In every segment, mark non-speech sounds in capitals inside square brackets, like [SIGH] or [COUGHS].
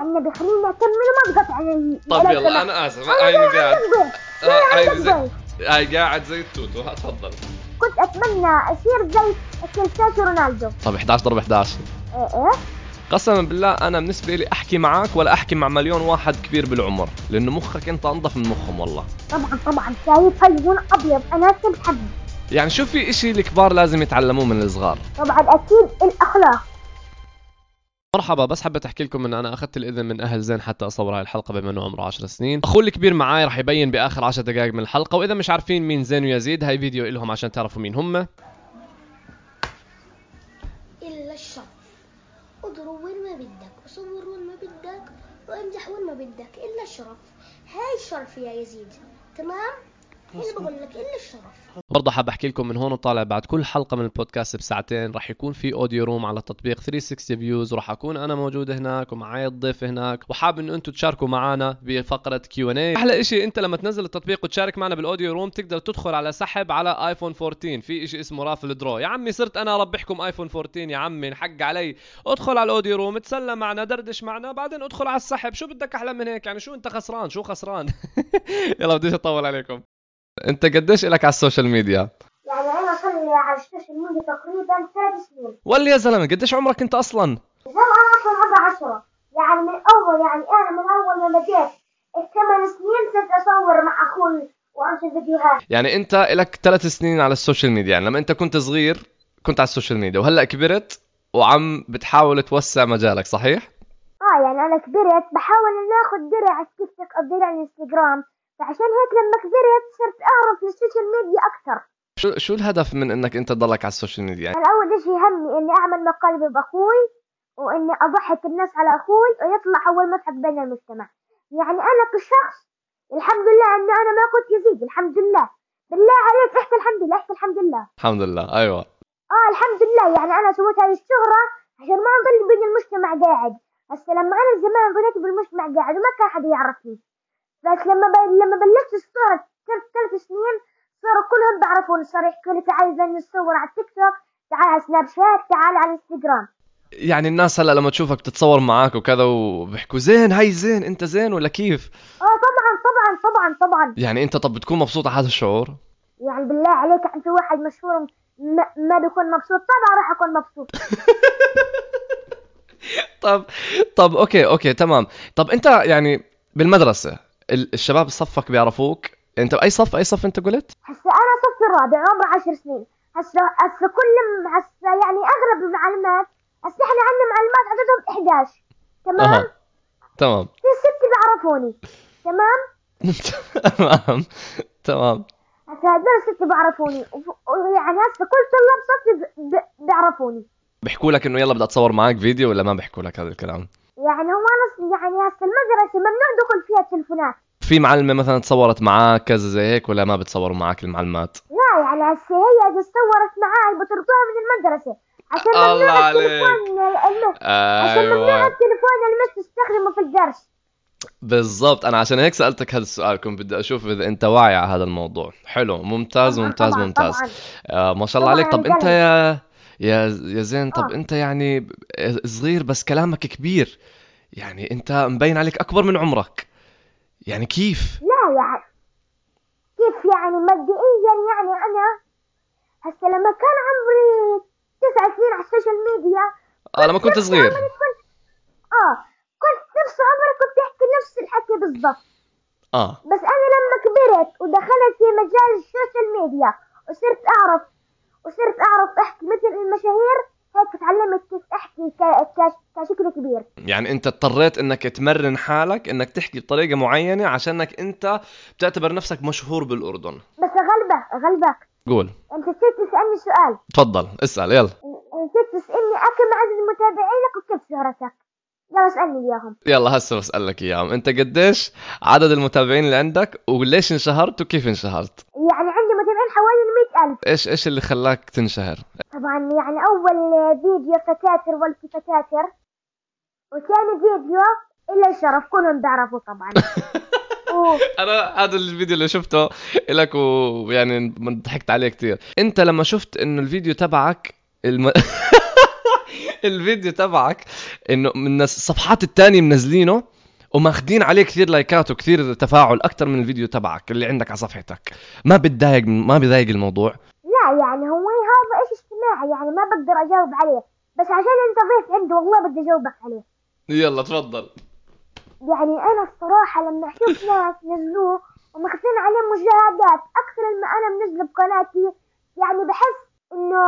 على النبي خليني اكمل وما تقطع علي طب يلا. أنا آسف. ما قاعد. آه، عندي زي. هاي قاعد زي التوتو ها تفضل. كنت أتمنى أصير زي كريستيانو رونالدو. طب 11 ضرب 11 إيه إيه. قسما بالله أنا بالنسبة لي أحكي معك ولا أحكي مع مليون واحد كبير بالعمر لأنه مخك أنت أنظف من مخهم والله. طبعا طبعا. شايف هاللون أبيض. أنا كنت حبي يعني شو في إشي الكبار لازم يتعلموه من الصغار؟ طبعا أكيد الأخلاق. مرحبا بس حبيت أحكي لكم إن أنا أخذت الإذن من أهل زين حتى أصور هاي الحلقة بما إنه عمره 10 سنين. أخوي الكبير معاي رح يبين بآخر 10 دقائق من الحلقة وإذا مش عارفين مين زين ويزيد هاي فيديو لهم عشان تعرفوا مين هم. إلا الشرف اضرب وين ما بدك وصور وين ما بدك وامزح وين ما بدك إلا الشرف. هاي الشرف يا يزيد. تمام؟ هنا بقول لك إلا الشرف. برضه حاب أحكي لكم من هون وطالع بعد كل حلقة من البودكاست بساعتين. رح يكون في audio room على تطبيق 360 VUZ وراح أكون أنا موجود هناك ومعي الضيف هناك. وحاب إنه أنتم تشاركوا معنا بفقرة Q and A أحلى شيء أنت لما تنزل التطبيق وتشارك معنا بال audio room تقدر تدخل على سحب على iPhone 14 في شيء اسمه raffle draw يا عمي صرت أنا اربحكم iPhone 14 يا عمي انحق علي. ادخل على ال audio room تسلى معنا دردش معنا بعدين ادخل على السحب. شو بدك أحلى من هيك؟ يعني شو أنت خسران؟ شو خسران؟ [LAUGHS] يلا بديش أطول عليكم. انت قديش لك على ال social media؟ يعني أنا صار لي على ال social media تقريبا ثلاث سنين. ولا يا زلمة قديش عمرك انت أصلا؟ زي ما أنا أصلا عمري عشرة. يعني من أول يعني أنا من أول ما بديت الثمان سنين صرت أصور مع أخوي وانشر فيديوهات يعني أنت لك ثلاث سنين على ال social media. يعني لما أنت كنت صغير كنت على ال social media وهلأ كبرت وعم بتحاول توسع مجالك صحيح؟ آه يعني أنا كبرت بحاول إني آخذ درع على التيك توك أو درع على الإنستغرام. فعشان هيك لما كبرت صرت أعرف ال social media أكثر. شو شو الهدف من إنك أنت تضلك على ال social media؟ يعني اول شيء همي إني أعمل مقالب بأخوي وإني أضحك الناس على أخوي ويطلع أول مضحك بين المجتمع. يعني أنا كشخص الحمد لله ان أنا ما كنت يزيد الحمد لله. بالله عليك احكي الحمد لله احكي الحمد لله. الحمد لله أيوه. آه الحمد لله. يعني أنا سويت هذه الشهرة عشان ما أضل بين المجتمع قاعد. هسه لما أنا زمان ضليت بالمجتمع قاعد وما كان حد يعرفني. بس لما ب... لما بلشت الصورة ثلاث ثلاث سنين صاروا كلهم بيعرفوني صار يحكوا لي تعال زين نصور على التيك توك تعال على سناب شات تعال على الانستغرام يعني الناس هلا لما تشوفك تتصور معك وكذا وبيحكوا زين هاي زين أنت زين ولا كيف؟ آه طبعا طبعا طبعا طبعا. يعني أنت طب بتكون مبسوط على هذا الشعور؟ يعني بالله عليك أنت واحد مشهور ما, ما بيكون مبسوط. طبعا راح أكون مبسوط. [LAUGHS] طب طب okay okay تمام. طب أنت يعني بالمدرسة ال- الشباب صفك بيعرفوك. انت اي صف أي صف انت قلت؟ هسه أنا صف الرابع عمري عشر سنين. هسه هسه كل هسه يعني اغلب المعلومات هسه إحنا عندنا معلمات عددهم 11 تمام؟ أها. تمام. في ست بيعرفوني. تمام؟ تمام. تمام. هسه هدول ست بيعرفوني. ويعني هسه كل طلاب صفي بيعرفوني. بيحكوا لك إنه يلا بدي أتصور معك فيديو ولا ما بيحكوا لك هذا الكلام؟ يعني هو أنا يعني هسه المدرسة ممنوع دخول فيها تلفونات في معلمة مثلا تصورت معك كذا زي هيك ولا ما بتصوروا معك المعلمات؟ لا يعني هسه هي إذا صورت معاي بطردوها من المدرسة. عشان الله ممنوع عليك. عشان ممنوع أيوه التليفون المس تستخدمه في الدرس. بالضبط. أنا عشان هيك سألتك هذا السؤال. كنت بدي أشوف إذا أنت واعي على هذا الموضوع. حلو. ممتاز ممتاز ممتاز. طبعاً. آه ما شاء الله عليك. طب أنت. يا يا يا زين طب آه. أنت يعني صغير بس كلامك كبير. يعني أنت مبين عليك أكبر من عمرك. يعني كيف؟ لا يعني كيف يعني مبدئيا يعني أنا هسه لما كان عمري تسع سنين على ال social media آه لما كنت صغير. كنت آه كنت نفس عمري كنت أحكي نفس الحكي بالضبط. آه. بس أنا لما كبرت ودخلت في مجال ال social media وصرت أعرف وصرت أعرف أحكي مثل المشاهير هيك تعلمت كيف كش- كشكل كبير. يعني أنت اضطريت إنك تمرن حالك إنك تحكي بطريقة معينة عشانك أنت بتعتبر نفسك مشهور بالأردن. بس اغلبك اغلبك قول. أنت نسيت تسألني سؤال. تفضل اسأل يلا. نسيت تسألني كم عدد متابعينك وكيف شهرتك. يلا اسألني اياهم يلا هسه بسألك إياهم. أنت قديش عدد المتابعين اللي عندك وليش انشهرت وكيف انشهرت؟ يعني عندي متابعين حوالي 100000 إيش إيش اللي خلاك تنشهر؟ طبعا يعني أول فيديو فتاتر والتي فتاتر وثاني فيديو الا الشرف كلهم بيعرفوا طبعا. [LAUGHS] أنا هذا الفيديو اللي شفته لك ويعني ضحكت عليه كثير أنت لما شفت إنه الفيديو تبعك الم... [LAUGHS] الفيديو تبعك إنه من الصفحات التانية منزلينه وماخدين عليه كثير لايكات وكثير تفاعل أكثر من الفيديو تبعك اللي عندك على صفحتك. ما بتضايق ما بضايق الموضوع. لا يعني هو هذا إيش اجتماعي يعني ما بقدر أجاوب عليه. بس عشان أنت ضيف عندي والله بدي أجاوبك عليه. يلا تفضل. يعني أنا الصراحة لما أشوف ناس نزلوه وماخذين عليه مشاهدات أكثر مما أنا منزله بقناتي يعني بحس إنه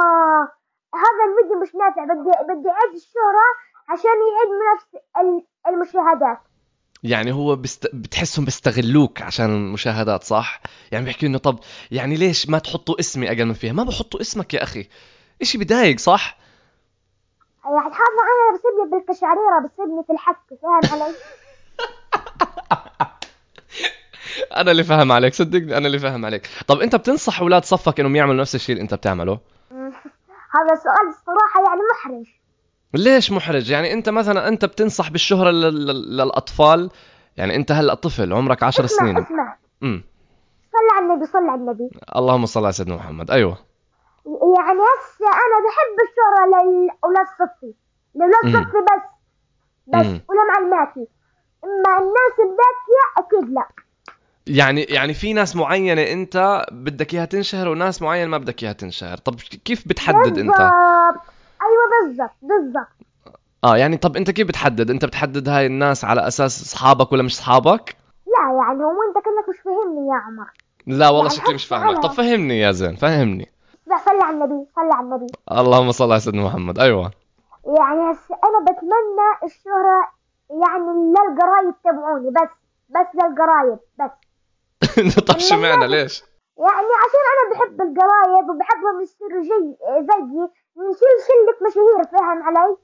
هذا الفيديو مش نافع. بدي بدي أعيد الشهرة عشان يعيد نفس ال- المشاهدات. يعني هو بست... بتحسهم بيستغلوك عشان المشاهدات صح؟ يعني بيحكي إنه طب يعني ليش ما تحطوا اسمي أقل من فيها؟ ما بحطوا اسمك يا أخي. إشي بضايق صح؟ يعني هذا أنا بسيبني بالكشعريرة بسيبني في الحك فاهم علي؟ [LAUGHS] أنا اللي فاهم عليك صدقني أنا اللي فاهم عليك. طب أنت بتنصح أولاد صفك إنهم يعملوا نفس الشيء اللي أنت بتعمله؟ [LAUGHS] هذا سؤال الصراحة يعني محرج. ليش محرج؟ يعني انت مثلا انت بتنصح بالشهرة لل... لل- للأطفال؟ يعني انت هلا طفل عمرك عشر اسمع سنين. اسمع. امم صل على النبي صل على النبي. اللهم صل على سيدنا محمد. أيوه. يعني هسه أنا بحب الشهرة لأولاد صفي. لأولاد مم. صفي بس. بس مم. ولمعلماتي أما الناس الذكية أكيد لا. يعني يعني في ناس معينة أنت بدك إياها تنشهر وناس معينة ما بدك إياها تنشهر. طب كيف بتحدد بالضبط. أيوه بالضبط بالضبط. آه يعني طب أنت كيف بتحدد؟ أنت بتحدد هاي الناس على أساس أصحابك ولا مش أصحابك؟ لا يعني هو أنت كأنك مش فاهمني يا عمر. لا والله يعني شكلي مش فاهمك. طب فهمني يا زين فهمني. لا صل على النبي صل على النبي. اللهم صل على سيدنا محمد. أيوه. يعني هسه أنا بتمنى الشهرة يعني للقرايب تبعوني بس بس للقرايب بس. [LAUGHS] طب شو معنى؟ ليش؟ يعني عشان أنا بحب القرايب وبحبهم يصيروا جي زيي. نشيل شلة مشاهير فاهم علي؟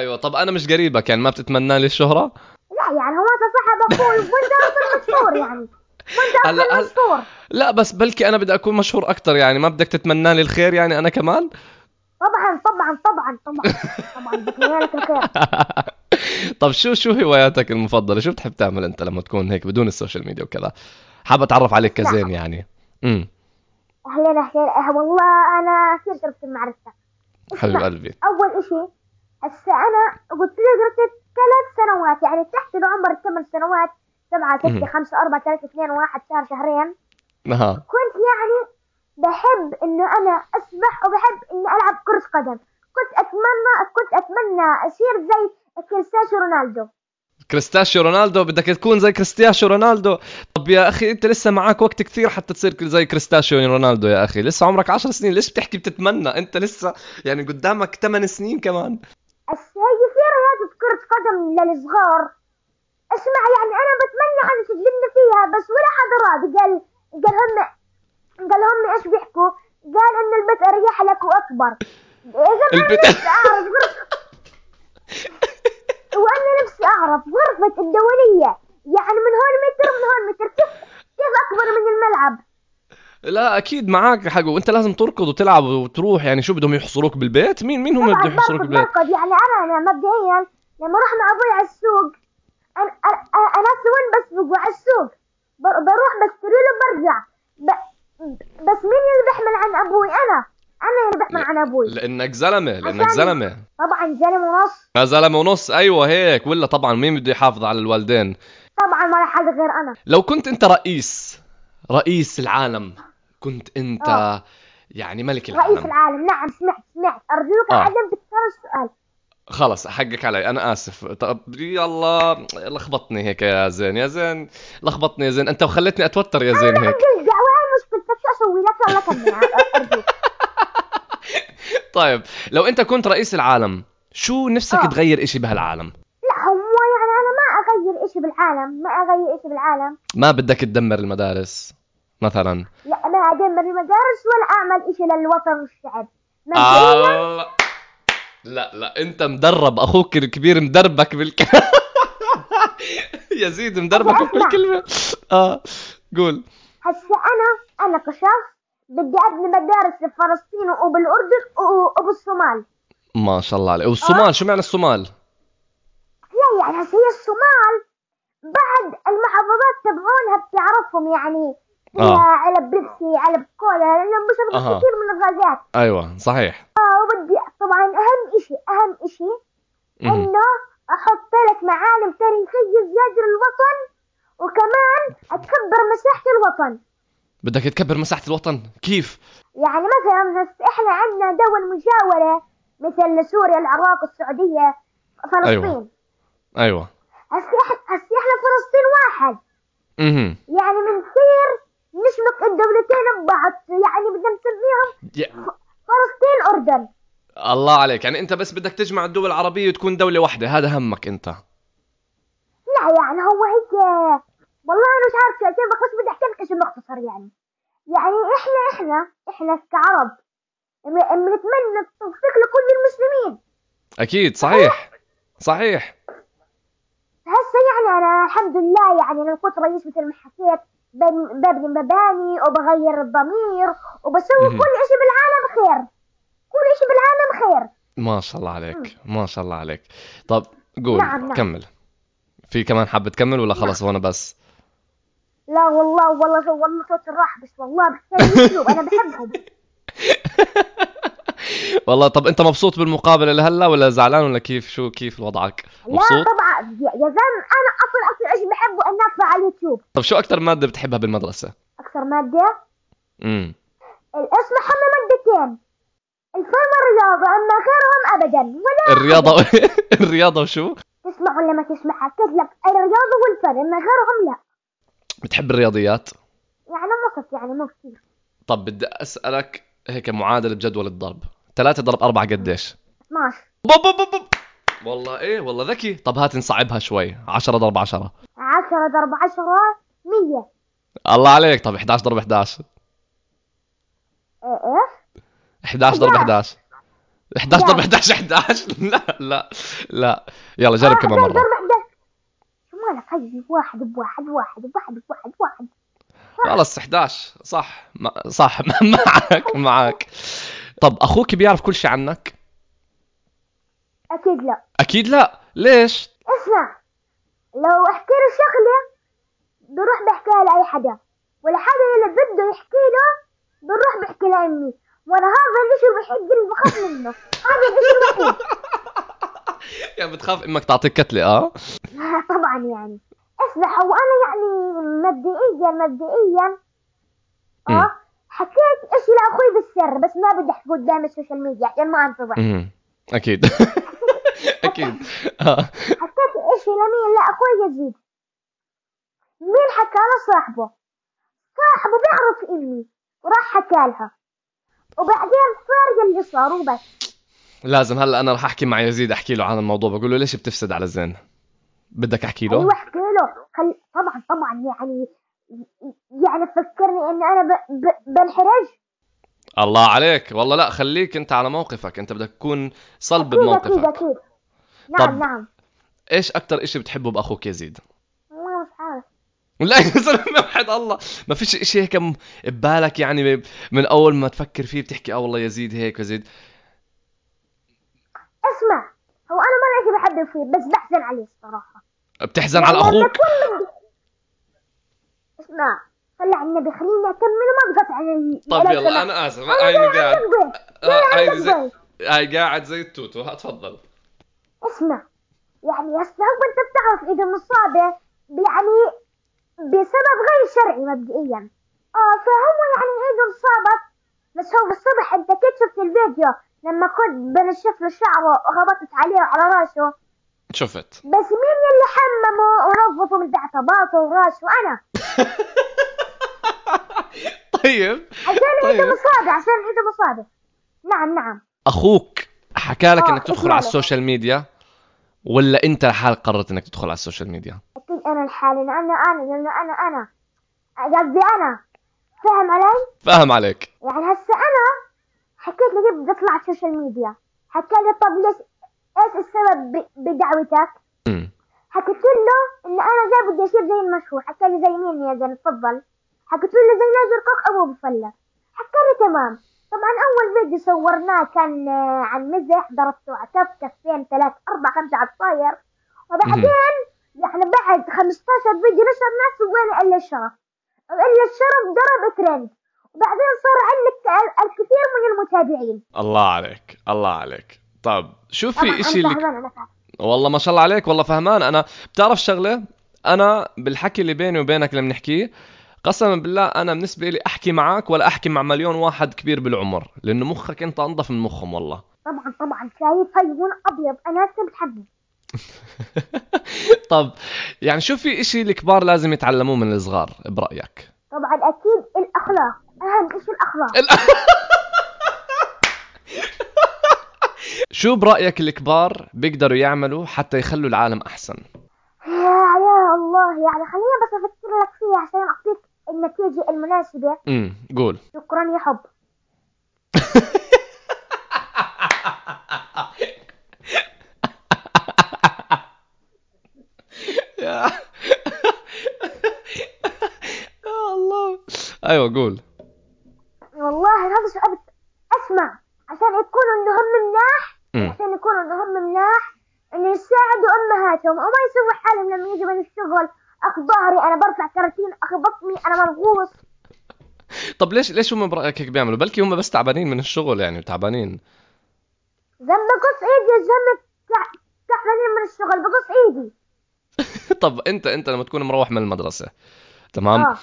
آيوه طب أنا مش قريبك يعني ما بتتمنى لي الشهرة؟ لا يعني هو انت صاحب أخوي وانت أصلا مشهور يعني. وانت هلا- مشهور. لا بس بلكي أنا بدي أكون مشهور أكثر يعني ما بدك تتمنى لي الخير يعني أنا كمان؟ طبعا طبعا طبعا طبعا. طبعا بتمنى لك الخير. [LAUGHS] طب شو شو هواياتك المفضلة؟ شو بتحب تعمل أنت لما تكون هيك بدون ال social media وكذا؟ حابب أتعرف عليك كزين يعني. امم اهلين أه والله أنا كثير شرفت بمعرفتك حبيب قلبي. أول إشي هسه أنا قلت لي درست ثلاث سنوات يعني تحت العمر الثمان سنوات سبعة ستة. خمسة أربعة ثلاثة اثنين واحد شهر شهرين. ها كنت يعني بحب إنه أنا أسبح وبحب إني ألعب كرة قدم. كنت أتمنى كنت أتمنى أصير زي كريستيانو رونالدو. كريستاشيو رونالدو بدك تكون زي كريستياشيو رونالدو. طب يا أخي أنت لسه معك وقت كثير حتى تصير زي كريستاشيو رونالدو يا أخي. لسه عمرك 10 سنين ليش بتحكي بتتمنى؟ أنت لسه يعني قدامك 8 سنين كمان. هي في رياضة كرة قدم للصغار. اسمع يعني أنا بتمنى حد يسجلني فيها بس ولا حدا راضي. قال قال هم قال هم إيش بيحكوا؟ قال إن البيت أريح لك وأكبر. يا زلمه البيت- [LAUGHS] [LAUGHS] وأنا نفسي أعرف غرفة الدولية. يعني من هون متر من هون متر. كيف كيف أكبر من الملعب؟ لا أكيد معك حق. وأنت لازم تركض وتلعب وتروح. يعني شو بدهم يحصروك بالبيت؟ مين مين هم بدهم يحصروك بالبيت؟ بركض. يعني أنا أنا مبدئيا لما أروح مع أبوي على السوق أنا أنا وين بسبق على السوق. بر- بروح بشتري له برجع. ب... بس مين اللي بيحمل عن أبوي؟ أنا. أنا اللي بحمل عن أبوي. لأنك زلمة لأنك زلمة. طبعا زلمة ونص. زلمة ونص؟ أيوه هيك ولا طبعا مين بده يحافظ على الوالدين؟ طبعا ولا حدا غير أنا. لو كنت أنت رئيس رئيس العالم كنت أنت آه. يعني ملك رئيس العالم. العالم. نعم سمعت سمعت أرجوك آه. عدم تكرر السؤال خلص حقك علي. أنا آسف. طب يلا لخبطني هيك يا زين. يا زين لخبطني يا زين. أنت وخلتني أتوتر يا زين هيك. هاي مشكلتك شو أسوي لك يلا [LAUGHS] كمل طيب لو أنت كنت رئيس العالم شو نفسك آه. تغير إشي بهالعالم؟ لا هو يعني أنا ما أغير إشي بالعالم ما أغير إشي بالعالم. ما بدك تدمر المدارس مثلا. لا ما أدمر المدارس ولا أعمل إشي للوطن والشعب. آه. لا لا أنت مدرب أخوك الكبير مدربك بالك [LAUGHS] يزيد مدربك أسمع. بالكلمة. آه قول. هسه أنا أنا كشخص بدي أبني مدارس بفلسطين وبالأردن وبالصومال. ما شاء الله عليك والصومال شو معنى الصومال؟ لا يعني هسه هي الصومال بعد المحافظات تبعونها بتعرفهم يعني. فيها آه. علب بيبسي علب كولا لانهم بيشربوا أها. كثير من الغازات. أيوه صحيح. آه وبدي طبعا أهم إشي أهم مهم. إنه أحط ثلاث معالم تاريخية زيادة للوطن وكمان اكبر مساحة الوطن. بدك تكبر مساحة الوطن؟ كيف؟ يعني مثلا إحنا عندنا دول مجاورة مثل سوريا العراق السعودية فلسطين. أيوة. أيوه. هسه إحنا فلسطين واحد. أها يعني من كثير نشبك الدولتين ببعض. يعني بدنا نسميهم فلسطين أردن. الله عليك. يعني أنت بس بدك تجمع الدول العربية وتكون دولة واحدة. هذا همك أنت. لا يعني هو هيك والله أنا مش عارف شو أسوي، بس بدي أحكي لك شيء مختصر يعني. يعني إحنا إحنا إحنا كعرب بنتمنى التوفيق لكل المسلمين. أكيد صحيح. صحيح. هسه يعني أنا الحمد لله يعني أنا كنت رئيس مثل ما حكيت بن- ببني مباني وبغير الضمير وبسوي. كل إشي بالعالم خير. كل إشي بالعالم خير. ما شاء الله عليك. ما شاء الله عليك. طب قول. نعم، نعم. كمل. في كمان حابة تكمل ولا خلص وأنا بس؟ لا والله والله والله صوت الراحة بس والله بحكي أنا بحبهم. [LAUGHS] والله طب أنت مبسوط بالمقابلة لهلأ ولا زعلان ولا كيف؟ شو كيف وضعك؟ لا مبسوط؟ طبعا يا زلمة أنا أصلا أكثر شيء بحبه إني أطلع على اليوتيوب. طب شو أكتر مادة بتحبها بالمدرسة؟ أكثر مادة؟ امم الاسم هم مادتين؟ الفن والرياضه أما غيرهم ابدا ولا الرياضة [LAUGHS] الرياضة وشو؟ تسمع ولا ما تسمع حكيت لك الرياضة والفن أما غيرهم لا. بتحب الرياضيات؟ يعني وسط يعني مو كثير. طب بدي أسألك هيك معادلة بجدول الضرب. ثلاثة ضرب أربعة قديش؟ 12 بوب بوب بوب. والله إيه والله ذكي. طب هات نصعبها شوي. 10 ضرب 10 10 ضرب 10 100 الله عليك. طب 11 ضرب 11 إيه إيش 11 ضرب 11 11 ضرب لا. 11 11 لا لا لا. يلا جرب كمان 11 مرة. ضرب 11 شو مالك؟ هي واحد بواحد واحد بواحد بواحد واحد خلص 11 صح. صح. [LAUGHS] معك معك. طب أخوك بيعرف كل شيء عنك؟ أكيد لا. أكيد لا. ليش؟ اسمع لو أحكي له شغلة بروح بحكيها لأي حدا والحدا اللي بده يحكي له بروح بحكي لأمي. وأنا هذا الإشي الوحيد اللي بخاف منه. هذا الإشي الوحيد. [LAUGHS] يعني بتخاف أمك تعطيك كتلة آه؟ [LAUGHS] طبعا يعني. اسمع هو أنا يعني مبدئيا مبدئيا. آه حكيت اشي لاخوي بالسر بس ما بدي أحكي قدام ال social media عشان ما انفضح. أكيد. [LAUGHS] أكيد. حكيت إشي لمين؟ لاخوي يزيد. مين حكى له؟ صاحبه. صاحبه بيعرف امي وراح حكى لها. وبعدين صار يلي صار وبس. لازم هلأ أنا رح أحكي مع يزيد أحكي له عن الموضوع. بقول له ليش بتفسد على الزين بدك أحكي له؟ أيوه أحكي له. خل... طبعا طبعا يعني يعني فكرني إني أنا ب... ب... بنحرج. الله عليك. والله لا خليك انت على موقفك. انت بدك تكون صلب أكيد أكيد بموقفك. أكيد. نعم طب. نعم. إيش أكتر إشي بتحبه بأخوك يزيد والله مش عارف. لا يا زلمه وحد الله. ما فيش إشي هيك ببالك يعني من أول ما تفكر فيه بتحكي آه والله يزيد هيك يزيد اسمع هو أنا ما شيء بحب فيه بس بحزن عليه الصراحه بتحزن على لما أخوك؟ اسمع. صلي على النبي خليني أكمل وما تقطع علي. طب يلا. أنا آسف. أنا قاعد آه، هيني عندك زي هاي قاعد زي التوتو. تفضل. اسمع. يعني هسه أنت بتعرف ايده مصابة يعني بسبب غير شرعي مبدئيا. آه فهو يعني ايده انصابت بس هو بالصبح أنت كنت شفت الفيديو لما كنت بنشف له شعره وخبطت عليه وعلى راسه. شفت. بس مين يلي حممه ونظفه من تحت باطه وراسه أنا. [LAUGHS] طيب. عشان طيب. مصابه عشان ايده مصابه نعم نعم. أخوك حكى لك آه، إنك تدخل على لي. ال social media ولا أنت لحالك قررت إنك تدخل على ال social media؟ أكيد أنا لحالي أنا أنا لأنه أنا أنا. قصدي أنا. فاهم علي؟ فاهم عليك. يعني هسه أنا حكيت كيف بدي اطلع على ال social media. حكى لي طب ليش إيش السبب بدعوتك. حكيت له إن أنا جاي بدي اصير زي المشهور حكى لي زي مين يا زلمة؟ تفضل. حكيت له زي ناجر كوك أبو بفلة. حكى لي تمام. طبعا أول فيديو صورناه كان آه، عن مزح ضربته على كف كفين ثلاث أربع خمسة على الطاير. وبعدين يعني بعد 15 فيديو نشرناه سوينا إلا الشرف إلا الشرف ضرب ترند. بعدين صار عندك ال- الكثير من المتابعين. الله عليك الله عليك. طب شو طبعا في اشي اللي والله ما شاء الله عليك والله فهمان. أنا بتعرف شغلة؟ أنا بالحكي اللي بيني وبينك اللي بنحكيه قسما بالله أنا بالنسبة لي أحكي معك ولا أحكي مع مليون واحد كبير بالعمر لأنه مخك أنت أنظف من مخهم والله. [LAUGHS] طبعا طبعا. شايف هيون أبيض. أنا بتحمل طب يعني شو في إشي الكبار لازم يتعلموه من الصغار برأيك؟ طبعا أكيد الأخلاق. أهم شيء الأخلاق. ال- [LAUGHS] شو برأيك الكبار بيقدروا يعملوا حتى يخلوا العالم أحسن؟ يا يا الله يعني خليني بس أفكر لك فيها عشان أعطيك النتيجة المناسبة امم قول. شكرا [LAUGHS] يا حب يا. الله. أيوه قول. والله هذا سؤال أسمع. عشان يكونوا انه هم مناح عشان يكونوا انه هم مناح إنه يساعدوا أمهاتهم. وما يسووا حالهم لما يجوا من الشغل. أخ ظهري أنا برفع كراتين أخ بطني أنا منغوص طب ليش ليش هم برايك هيك بيعملوا؟ بلكي هم بس تعبانين من الشغل يعني تعبانين. زم بقص إيدي تع- تعبانين من الشغل بقص إيدي. [LAUGHS] طب انت أنت لما تكون مروح من المدرسة تمام؟ آه.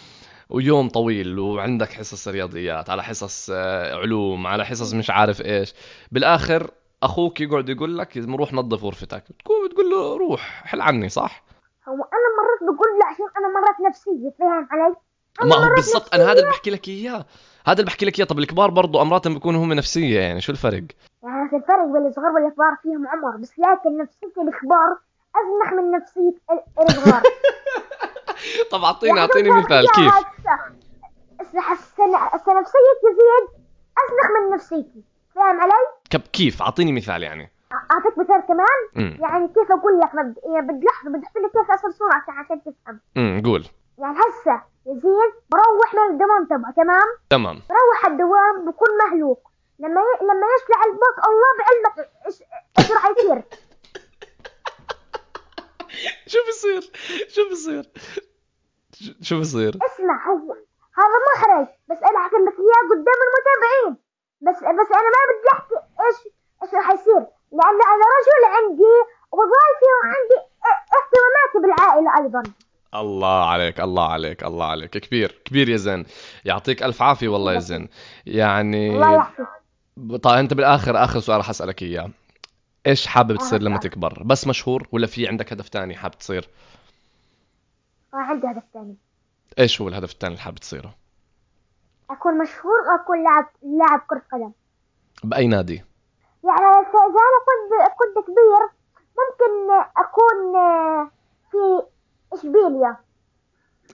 ويوم طويل وعندك حصص رياضيات على حصص آه، علوم على حصص مش عارف إيش بالآخر أخوك يقعد يقول لك روح نظف غرفتك تكون بتقول له روح حل عني صح؟ هو أنا بقول لا عشان أنا مرات نفسية فاهم علي؟ ما هو بالضبط أنا هذا اللي. بحكي لك إياه. هذا اللي بحكي لك إياه. طب الكبار برضو امرات بيكونوا هم نفسية يعني شو الفرق؟ يعني في الفرق بين الصغار والكبار فيهم عمر بس لكن نفسية الكبار أزنخ من نفسية ال- الصغار. [LAUGHS] طب اعطيني يعني أعطيني مثال. كيف؟ هسه- هسه هسه هسه نفسية يزيد أزنخ من نفسيتي. فاهم علي؟ كيف؟ أعطيني مثال يعني. أعطيك مثال كمان؟ يعني كيف أقول لك مبدئيا بدي لحظة بدي أحكي لك كيف أصل صورة عشان تفهم. امم قول. يعني هسه يزيد بروح من الدوام تبعه تمام؟ تمام. بروح الدوام بكون مهلوك. لما ي... لما يشلع الباص الله بعلمك إيش إيش راح يصير. [LAUGHS] شو بصير شو بصير شو- بصير اسمع هو هذا محرج بس أنا احكي لك إياه قدام المتابعين. بس بس أنا ما بدي أحكي إيش إيش راح يصير. لأن أنا رجل عندي وظائفي وعندي اه- اهتماماتي بالعائلة أيضا. الله عليك الله عليك الله عليك. كبير كبير يا زين. يعطيك ألف عافية والله يا زين. يعني الله يحفظك. طيب أنت بالآخر آخر سؤال حسألك إياه. إيش حابب تصير آه، لما آه. تكبر؟ بس مشهور ولا في عندك هدف تاني حابب تصير؟ عندي هدف ثاني إيش هو الهدف الثاني اللي حابب تصيره؟ أكون مشهور وأكون لاعب لاعب كرة قدم. بأي نادي؟ يعني اذا أنا كنت كنت كبير ممكن أكون آه، في إشبيليا.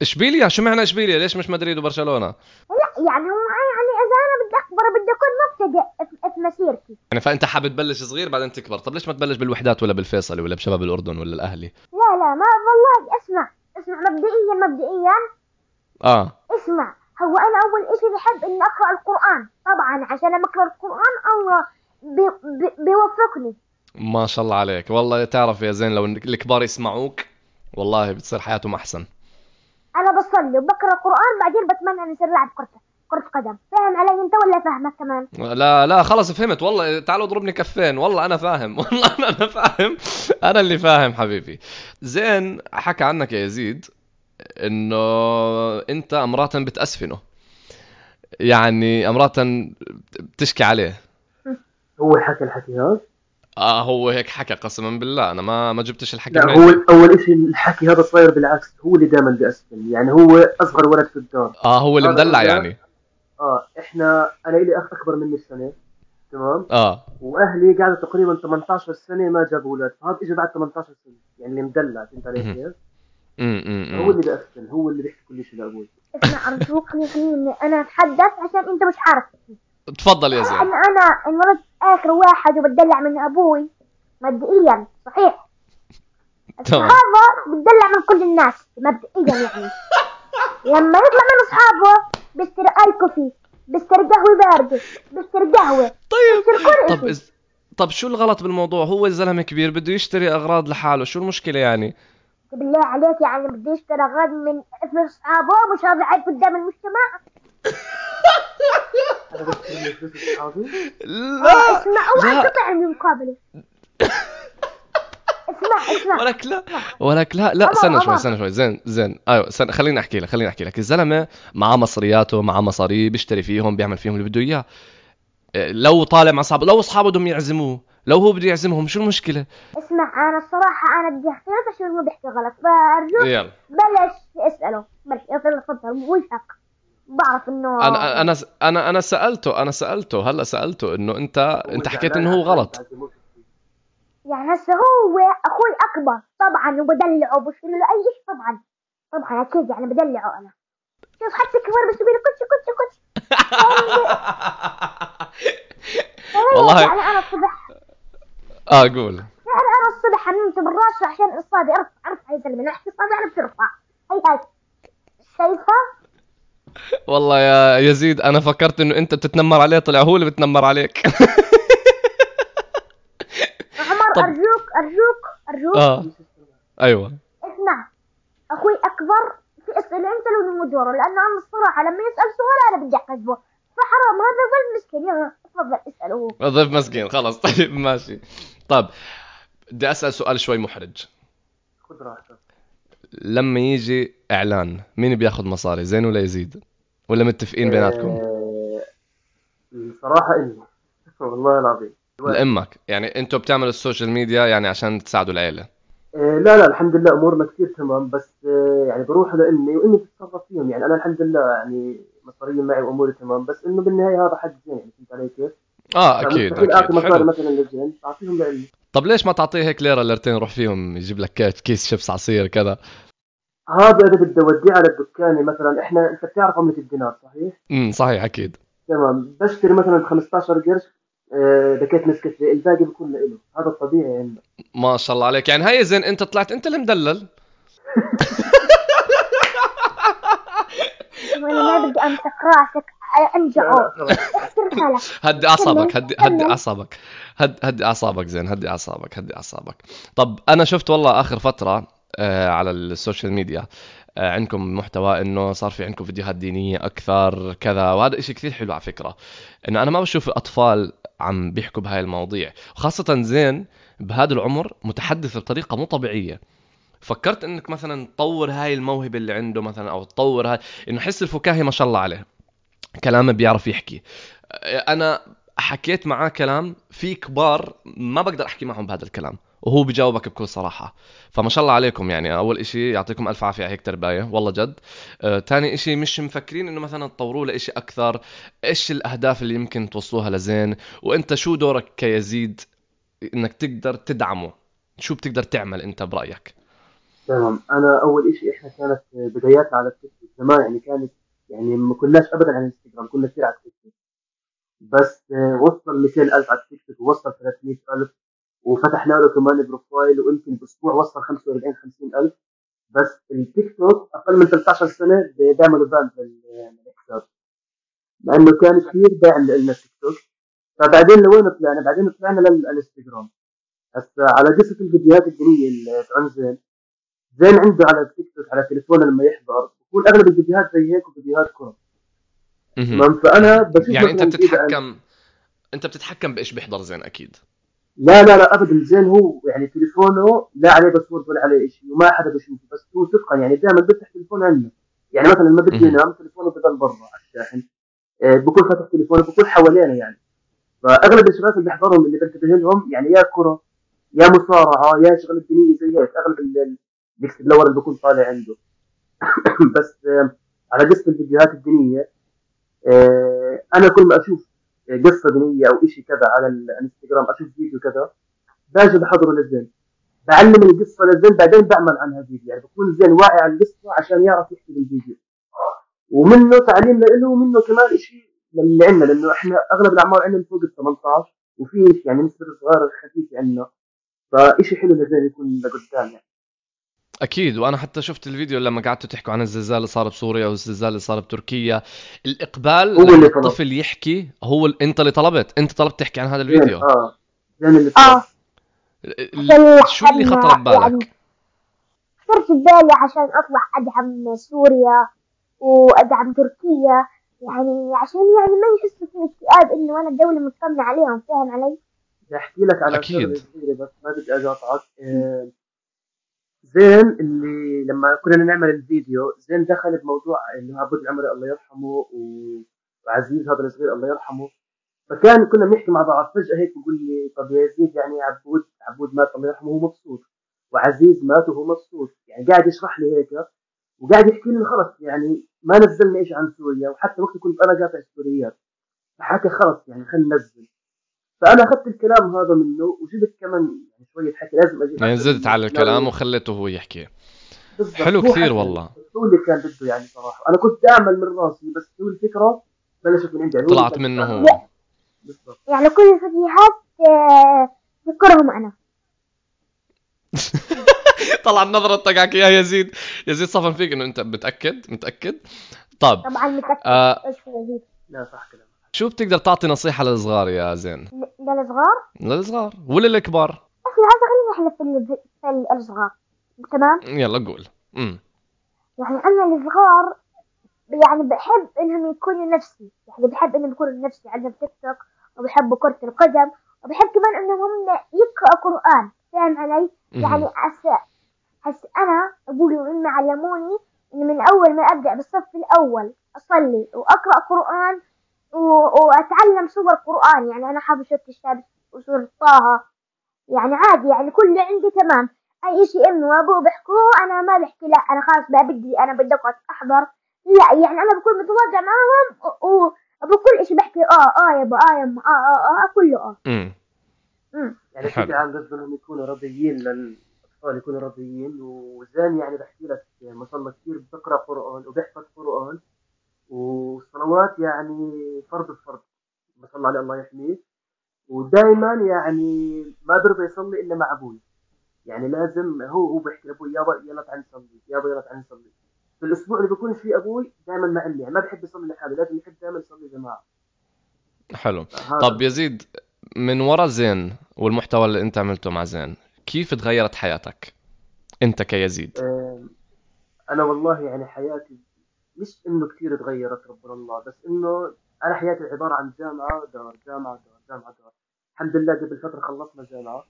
إشبيليا؟ شو معنى إشبيليا؟ ليش مش مدريد وبرشلونة؟ لا يعني هو يعني اذا أنا بدي أكبر بدي أكون مبتدئ في- مسيرتي. يعني فأنت حابب تبلش صغير بعدين تكبر. طب ليش ما تبلش بالوحدات ولا بالفيصلي ولا بشباب الأردن ولا الأهلي؟ لا لا ما والله اسمع اسمع مبدئيا مبدئيا. آه. اسمع هو أنا أول إشي بحب إني أقرأ القرآن. طبعا عشان لما اقرا القرآن الله بيوفقني. ما شاء الله عليك. والله تعرف يا زين لو الكبار يسمعوك والله بتصير حياتهم أحسن. أنا بصلي وبقرأ القران بعدين بتمنى إني أصير لاعب كره كرة قدم. فاهم علي أنت ولا فاهمك كمان؟ لا لا خلص فهمت. والله تعالوا اضربني كفين. والله أنا فاهم. [LAUGHS] والله أنا أنا فاهم. أنا اللي فاهم حبيبي. زين حكى عنك يا يزيد إنه أنت امراتا بتأسفنه. يعني امراتا بتشكي عليه. هو حكى الحكي هذا؟ آه هو هيك حكى قسما بالله. أنا ما ما جبتش الحكي لا هو. أول شيء الحكي هذا صاير بالعكس. هو اللي دائما بيأسفل يعني هو أصغر ولد في الدار. آه هو اللي مدلع يعني. آه إحنا أنا لي أخ أكبر مني بسنة. تمام؟ آه. وأهلي قعدوا تقريبا 18 سنة ما جابوا أولاد. فهذا اجى بعد 18 سنة. يعني اللي مدلع فهمت علي. كيف؟ امم هو. اللي بيأسفل هو اللي بيحكي كل شيء لابوي اسمع ارجوك خليني أنا أتحدث عشان أنت مش عارف. تفضل يا زين. أنا انولدت آخر واحد وبتدلع من أبوي. مبدئيا صحيح. [LAUGHS] هذا بتدلع من كل الناس مبدئيا يعني. [LAUGHS] لما يطلع من أصحابه بيشتري أي كوفي بيشتري قهوة باردة بيشتري قهوة طيب. بيشتري كل طب إز... طب شو الغلط بالموضوع؟ هو زلمة كبير بده يشتري أغراض لحاله شو المشكلة يعني؟ بالله عليك يعني بده يشتري أغراض من أصحابه مش هذا عيب قدام المجتمع. [LAUGHS] لا. اسمع اوعى لا. تقطع المقابلة [LAUGHS] اسمع اسمع. ولك لا ولك لا لا استنى شوي. استنى شوي. زين زين. أيوه استنى خليني أحكي لك خليني أحكي لك. الزلمة معاه مصرياته معاه مصاري بيشتري فيهم بيعمل فيهم اللي بده إياه. إيه، لو طالع مع اصحابه لو أصحابه بدهم يعزموه لو هو بده يعزمهم شو المشكلة؟ اسمع أنا الصراحة أنا بدي أحكي لك عشان ما بحكي غلط. فأرجوك يلا. بلاش اسأله. بلاش يلا تفضل وجهك بعرف إنه أنا أنا أنا أنا سالته أنا سألته هلا سألته إنه انت أنت حكيت إنه هو غلط. يعني هسه هو أخوي أكبر طبعا وبدلعه وبشيل له اي شيء طبعا. طبعا أكيد يعني بدلعه أنا. شوف حتى كبر بسوي له كوتش كوتش كوتش [LAUGHS] والله- يعني أنا الصبح آه قول. يعني أنا الصبح حممت بالراس عشان اصابي ارفع أرفع يا زلمة نحكي اصابي أنا بترفع. هي هاي. شايفها؟ والله يا يزيد أنا فكرت إنه أنت بتتنمر عليه طلع هو اللي بتنمر عليك. عمر طب. أرجوك أرجوك أرجوك. آه أيوه. اسمع أخوي أكبر في أسئلة أنت لو دوره لأنه أنا الصراحة لما يسأل سؤال أنا بدي احاسبه فحرام هذا ظل مسكين. يلا تفضل اسأله. هو ضيف مسكين خلص. [LAUGHS] طيب ماشي. طيب بدي أسأل سؤال شوي محرج. خذ راحتك. لما يجي إعلان مين بياخذ مصاري زين ولا يزيد؟ ولا متفقين بيناتكم؟ آه، الصراحة اني والله العظيم. لأمك. يعني أنتم بتعملوا ال social media يعني عشان تساعدوا العيلة. آه، لا لا الحمد لله أمورنا كثير تمام بس آه، يعني بروح لأمي وأمي تتصرف فيهم. يعني أنا الحمد لله يعني مصاريين معي وأموري تمام بس إنه بالنهاية هذا حق زين يعني فهمت علي كيف؟ آه أكيد مستحيل اعطي أكيد. مصاري مثلا للجن اعطيهم لامي طب ليش ما تعطيه هيك ليرة ليرتين يروح فيهم يجيب لك كيس شيبس عصير كذا؟ هذا اذا بدي أوديه على الدكان مثلا. إحنا أنت بتعرف عملة الدينار صحيح؟ امم صحيح أكيد. تمام. بشتري مثلا ب 15 قرش آه، باكيت نسكافيه الباقي بيكون له هذا الطبيعي يعني ما شاء الله عليك. يعني هي زين أنت طلعت أنت اللي مدلل [LAUGHS] وأنا ما بدي أمسك راسك. أنجعه. هدي أعصابك هدي هدي. أعصابك. هد هدي أعصابك زين هدي أعصابك هدي أعصابك. طب أنا شفت والله آخر فترة آه على ال social media. آه عندكم محتوى إنه صار في عندكم فيديوهات دينية أكثر كذا وهذا إشي كثير حلو على فكرة. إنه أنا ما بشوف الأطفال عم بيحكوا بهاي المواضيع. وخاصة زين بهذا العمر متحدث بطريقه مو طبيعية. فكرت إنك مثلا تطور هاي الموهبة اللي عنده مثلا أو تطور هاي إنه حس الفكاهي ما شاء الله عليه. كلامه بيعرف يحكي. أنا حكيت معاه كلام في كبار ما بقدر أحكي معهم بهذا الكلام. وهو بجاوبك بكل صراحة. فما شاء الله عليكم يعني. أول إشي يعطيكم ألف عافية على هيك ترباية. والله جد. آه، تاني إشي مش مفكرين إنه مثلا تطوروه لإشي أكثر. إيش الأهداف اللي يمكن توصلوها لزين؟ وإنت شو دورك كيزيد إنك تقدر تدعمه؟ شو بتقدر تعمل أنت برأيك؟ تمام. أنا أول شيء إحنا كانت بداياتنا على التيك زمان يعني كانت يعني ما كناش ابدا على الإنستغرام كنا كثير على التيك بس آه، وصل 200000 على التيك توك ووصل 300000 وفتحنا له كمان profile ويمكن بأسبوع وصل 45 50000 بس التيك توك أقل من 13 سنة بيعملوا ban بالحساب مع إنه كان كثير داعم لنا التيك توك فبعدين لوين طلعنا؟ بعدين طلعنا للانستغرام هسه على قصه الفيديوهات الدينية اللي عن زين زين عنده على التيك توك على تليفونه لما يحضر. بكون أغلب الفيديوهات زي هيك وفيديوهات كره. تمام؟ فأنا بشوف يعني إذا- بتتحكم أنت بتتحكم بإيش بيحضر زين أكيد. لا لا لا ابدا. زين هو يعني تليفونه لا عليه password ولا عليه شيء وما حدا بيشوفه بس هو صدقا يعني دائما بيفتح تليفونه عنده يعني مثلا لما بده مهم. ينام تليفونه بضل برا على الشاحن آه، بكون فاتح تليفونه بكون حوالينا يعني. فأغلب الشغلات اللي بحضرهم اللي بنتبه لهم يعني يا كرة يا مصارعة يا شغل دينية زي هيك. أغلب ال- ال- ال explore اللي بكون طالع عنده. [COUGHS] بس آه، على قصة الفيديوهات الدينية آه، أنا كل ما أشوف قصه دينيه أو شيء كذا على الإنستغرام أشوف فيديو كذا. باجي بحضره للزين. بعلم القصة للزين بعدين بعمل عنها فيديو يعني بكون زين واعي على القصة عشان يعرف يحكي بالفيديو. ومنه تعليم له ومنه كمان شيء اللي عندنا لأنه إحنا أغلب الاعمار عندنا فوق ال 18 وفي يعني نسبة صغار خفيفة عندنا. فشيء حلو للزين يكون لقدام يعني. أكيد. وأنا حتى شفت الفيديو لما قعدتوا تحكوا عن الزلزال اللي صار بسوريا والزلزال اللي صار بتركيا. الإقبال هو اللي طلب. الطفل يحكي هو ال- أنت اللي طلبت. أنت طلبت تحكي عن هذا الفيديو. آه. اللي آه. ال- شو اللي خطر يعني ببالك؟ خطر في بالي عشان اطلع أدعم سوريا وأدعم تركيا. يعني عشان يعني ما يحسوا في اكتئاب إنه أنا الدولة مطمنة عليهم فاهم علي؟ بدي أحكي لك على صغيره بس ما بدي أقاطعك. آه، زين اللي لما كنا نعمل الفيديو زين دخل بموضوع انه عبود العمري الله يرحمه وعزيز هذا الصغير الله يرحمه. فكان كنا بنحكي مع بعض فجأة هيك بقول لي طب يا يزيد يعني عبود عبود مات الله يرحمه وهو مبسوط وعزيز مات وهو مبسوط يعني قاعد يشرح لي هيك وقاعد يحكي لي خلص يعني ما نزلنا شيء عن سوريا وحتى وقت كنت أنا قاطع السوريات فحكى خلص يعني خلينا ننزل. فأنا أخذت الكلام هذا منه وجبت كمان شوية حكي لازم أجيب يعني زدت على الكلام. وخليته هو يحكي. بالضبط. حلو كثير. والله. هو اللي كان بده يعني صراحة. أنا كنت اعمل من راسي بس هو الفكرة بلشت من عندي. يعني طلعت منه. هو. بالضبط. يعني كل الفيديوهات آه، ذكرهم أنا. [LAUGHS] طلع نظرتك على يا يزيد. يزيد صفن فيك إنه أنت متأكد؟ متأكد؟ طب طبعا متأكد. آه إيش في يزيد؟ لا صح كلامك. شو بتقدر تعطي نصيحة للصغار يا زين؟ ل- للصغار؟ للصغار. وللكبار. بس هذا خلينا نحلف في في الصغار تمام؟ يلا قول. امم يعني أنا الصغار يعني بحب إنهم يكونوا نفسي. يعني بحب إنهم يكونوا نفسي عندهم تيك توك وبحبوا كرة القدم وبحب كمان إنهم هم يقرأوا قرآن. فاهم علي؟ يعني هسه هسه أنا أبوي وامي علموني إني من أول ما أبدأ بالصف الأول أصلي وأقرأ قرآن و- وأتعلم سور قرآن. يعني أنا حافظ سوره الشمس وسوره طه يعني عادي يعني كله عندي تمام. أي شيء أمي وابوي بيحكوه أنا ما بحكي لا أنا خلاص بقى بدي أنا بدي أقعد أحضر. لا يعني أنا بكون متواضع معاهم و- وأبو كل شيء بحكي آه آه يابا آه يما آه آه آه كله آه. امم. يعني. بشكل عام قصده إنهم يكونوا رضيين للأطفال يكونوا رضيين. وزين يعني بحكي لك ما شاء الله كثير بقرا قرآن وبيحفظ قرآن والصلوات يعني فرض الفرض. ما شاء الله عليه الله يحميه. ودائما يعني ما برضى يصلي إلا مع أبوي. يعني لازم هو هو بيحكي لأبوي يابا يلا تعال نصلي يابا يلا تعال نصلي. في الأسبوع اللي بيكون فيه أبوي دائما مع امي يعني ما بحب يصلي لحاله لازم يحب دائما يصلي جماعة. حلو. طب يزيد من ورا زين والمحتوى اللي أنت عملته مع زين كيف تغيرت حياتك؟ أنت كيزيد أنا والله يعني حياتي مش إنه كثير تغيرت ربنا الله بس إنه أنا حياتي عبارة عن جامعة دار جامعة دار جامعة دار الحمد لله قبل فتره خلصنا جامعه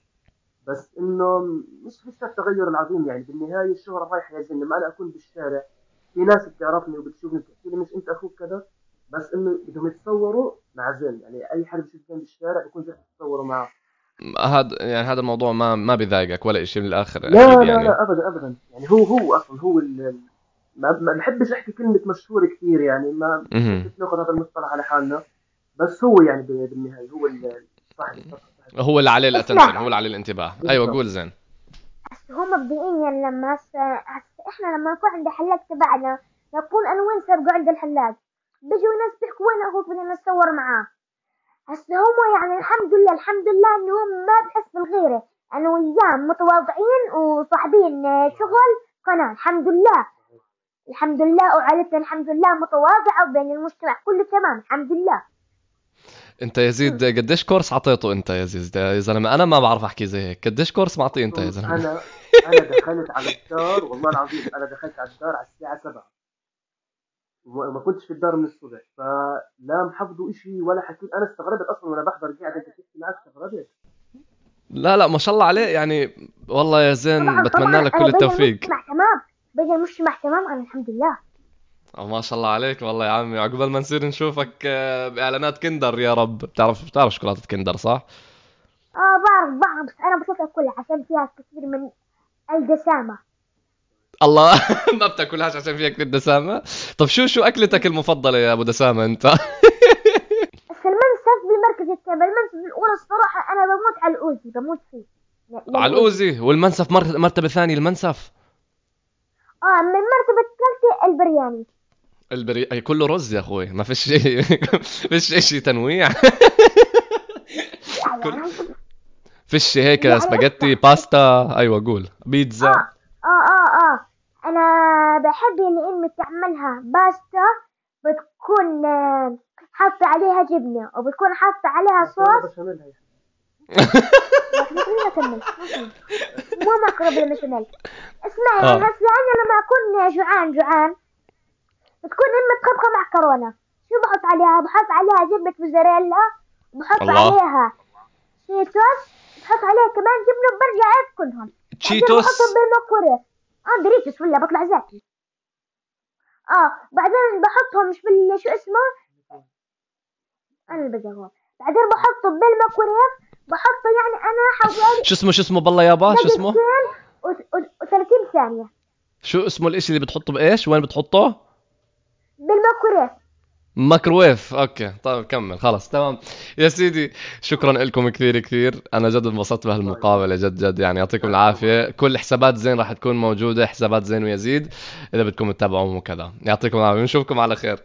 بس إنه مش مش التغير العظيم يعني. بالنهاية الشهرة رايحة يا لما أنا أكون بالشارع. في ناس بتعرفني وبتشوفني بتحكي لي مش أنت أخوك كذا. بس إنه بدهم يتصوروا مع زين يعني أي حد بيشوف زين بالشارع بيكون زين يتصوروا معه. هذا يعني هذا الموضوع ما ما بيضايقك ولا شيء من الآخر لا لا يعني. لا ابدا ابدا. يعني هو هو أصلا هو ال ما بحبش أحكي كلمة مشهور كثير يعني. ما مهم. بحبش ناخذ هذا المصطلح على حالنا. بس هو يعني بالنهاية هو ال- هو اللي عليه. الاتنشن هو اللي عليه الانتباه. أيوه قول زين. هم مبدئيا لما هسه إحنا لما نكون عند الحلاق تبعنا نكون أنا وين سابقوا عند الحلاق. بيجوا ناس بيحكوا وين أخوك بدنا نتصور معاه. هسه هم يعني الحمد لله الحمد لله إنهم ما بحس بالغيرة. أنا وياه متواضعين وصاحبين شغل قناة الحمد لله. الحمد لله وعائلتنا الحمد لله متواضعة وبين المجتمع كله تمام الحمد لله. انت يا زيد قديش كورس عطيته انت يا زيد؟ يا زلمة أنا ما بعرف أحكي زي هيك. قديش كورس معطيه انت يا زلمة؟ أنا أنا [LAUGHS] دخلت على الدار والله العظيم أنا دخلت على الدار على الساعة 7 وما كنتش في الدار من الصبح فلا محفظوا شيء ولا حكيت أنا استغربت أصلا وأنا بحضر قاعد أنت تحكي معك استغربت؟ لا لا ما شاء الله عليه. يعني والله يا زين بتمنى لك كل بين التوفيق. المجتمع تمام بين المجتمع تمام أنا الحمد لله. ما شاء الله عليك والله يا عمي. عقبال ما نصير نشوفك آه، بإعلانات كندر يا رب. بتعرف بتعرف شوكولاتة كندر صح؟ آه بعرف بعرف. بس أنا بشوفها كلها عشان فيها كثير من الدسامة. الله. [LAUGHS] ما بتاكلهاش عشان فيها كثير دسامة؟ طب شو شو أكلتك المفضلة يا أبو دسامة أنت؟ [LAUGHS] بس المنسف بالمركز الثاني المنسف الأولى الصراحة أنا بموت على الأوزي بموت فيه. ل- على الأوزي؟ والمنسف مر- مرتبة ثانية المنسف؟ آه من المرتبة الثالثة البرياني. البري أي كله رز يا أخوي. ما فيش شيء [LAUGHS] فيش شيء تنويع. [LAUGHS] كل- يعني فيش هيك يعني سباجيتي. باستا. أيوه قول. بيتزا. آه آه آه آه. أنا بحب اللي أمي تعملها. باستا بتكون آه، حاطة عليها جبنة وبتكون حاطة عليها صوص. خليني [LAUGHS] اكمل مو مقرب اسمعي آه. هسه أنا لما أكون جوعان جوعان بتكون امي طبخه معكرونه شو بحط عليها؟ بحط عليها جبنة موزاريلا. بحط الله. عليها شيتوس. بحط عليها كمان جبنة وبرجع اكلهم تشيتوس بحطهم بالميكرويف آه دريتوس ولا بطلع زاكي آه بعدين بحطهم مش بال شو اسمه؟ أنا اللي بجاوب بعدين بحطه بالميكرويف بحطه يعني أنا حوالي شو اسمه شو اسمه بالله يابا شو اسمه؟ دقيقتين و30 ثانية. شو اسمه الإشي اللي بتحطه بإيش؟ وين بتحطه؟ بالميكرويف مايكروويف okay. طيب كمل. خلص تمام. يا سيدي شكرا لكم كثير كثير. أنا جد انبسطت بهالمقابلة جد جد. يعني يعطيكم العافية. كل حسابات زين راح تكون موجودة حسابات زين ويزيد. إذا بدكم تتابعوهم وكذا. يعطيكم العافية. ونشوفكم على خير.